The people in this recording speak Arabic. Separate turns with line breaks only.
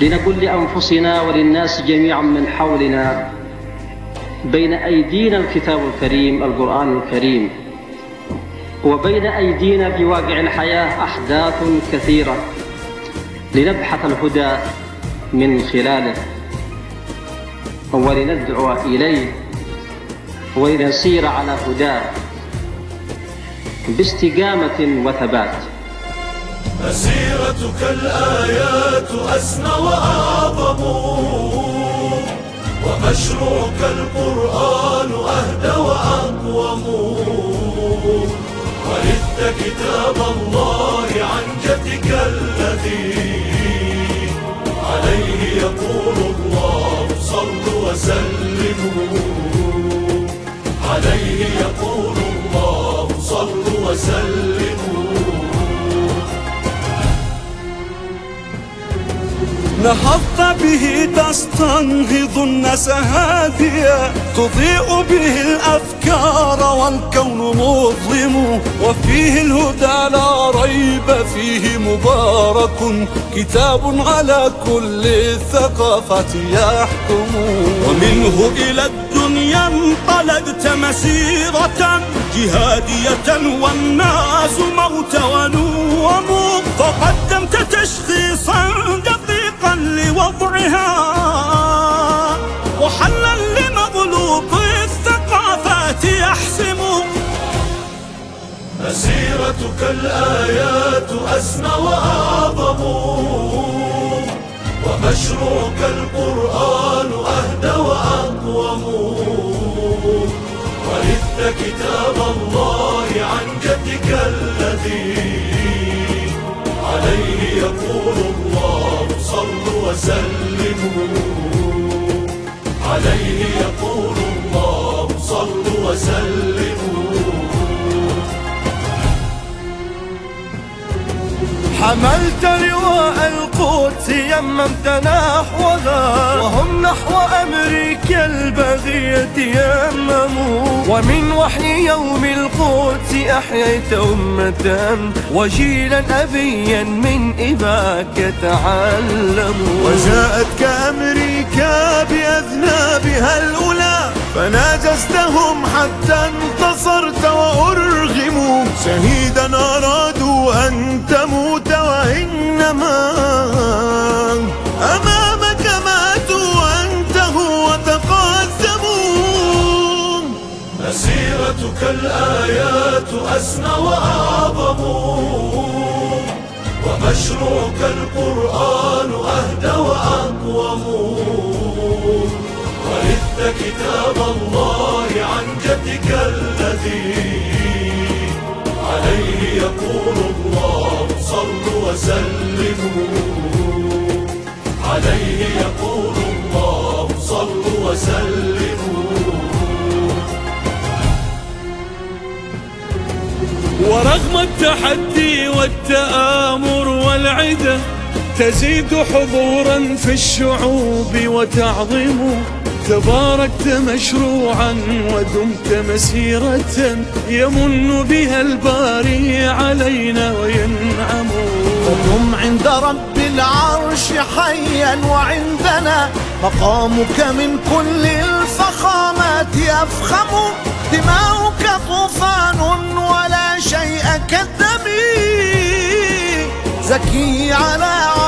لنقل لأنفسنا وللناس جميعا من حولنا بين أيدينا الكتاب الكريم القرآن الكريم. وبين أيدينا بواقع الحياة أحداث كثيرة لنبحث الهدى من خلاله ولندعو إليه ولنسير على هداه باستقامة وثبات.
مسيرتك الآيات أسنى وأعظم. ومشروعك القرآن أهدى وأقوم. ورثت كتاب الله
نهضت به تستنهض الناس هاديا تضيء به الأفكار والكون مظلم. وفيه الهدى لا ريب فيه مبارك. كتاب على كل الثقافات يحكم. ومنه إلى الدنيا انطلقت مسيرة جهادية. والناس موت ونوم الثقافات يحسم
مسيرتك الآيات أسمى وأعظم. ومشروعك القرآن أهدى وأقوم. ورثت كتاب الله عن جدك الذي عليه يقول الله صلوا وسلموا عليه.
حملت لواء القدس يممت نحوها وهم نحو أمريكا البغية يمموا. ومن وحي يوم القدس أحييت أمة وجيلا أبيا من إباك تعلموا.
وجاءت كأمريكا بأذنابها الأولى فناجزتهم حتى انتصرت وأرغموا. شهيدا أرادوا أن تموت وإنما أمامك ماتوا وانتهوا وتقاسموا
مسيرتك الآيات أسنى وأعظم. ومشروعك القرآن أهدى وأقوم. ورثت كتاب الله عن جدك الذي عليه يقول وسلموا عليه يقول الله صلوا وسلموا.
ورغم التحدي والتآمر والعدة تزيد حضورا في الشعوب وتعظم تباركت مشروعا ودمت مسيرة يمن بها الباري علينا وينعم
فدم عند رب العرش حيا وعندنا مقامك من كل الفخامات يفخم دماؤك طوفان ولا شيء كالدم زكي على عرش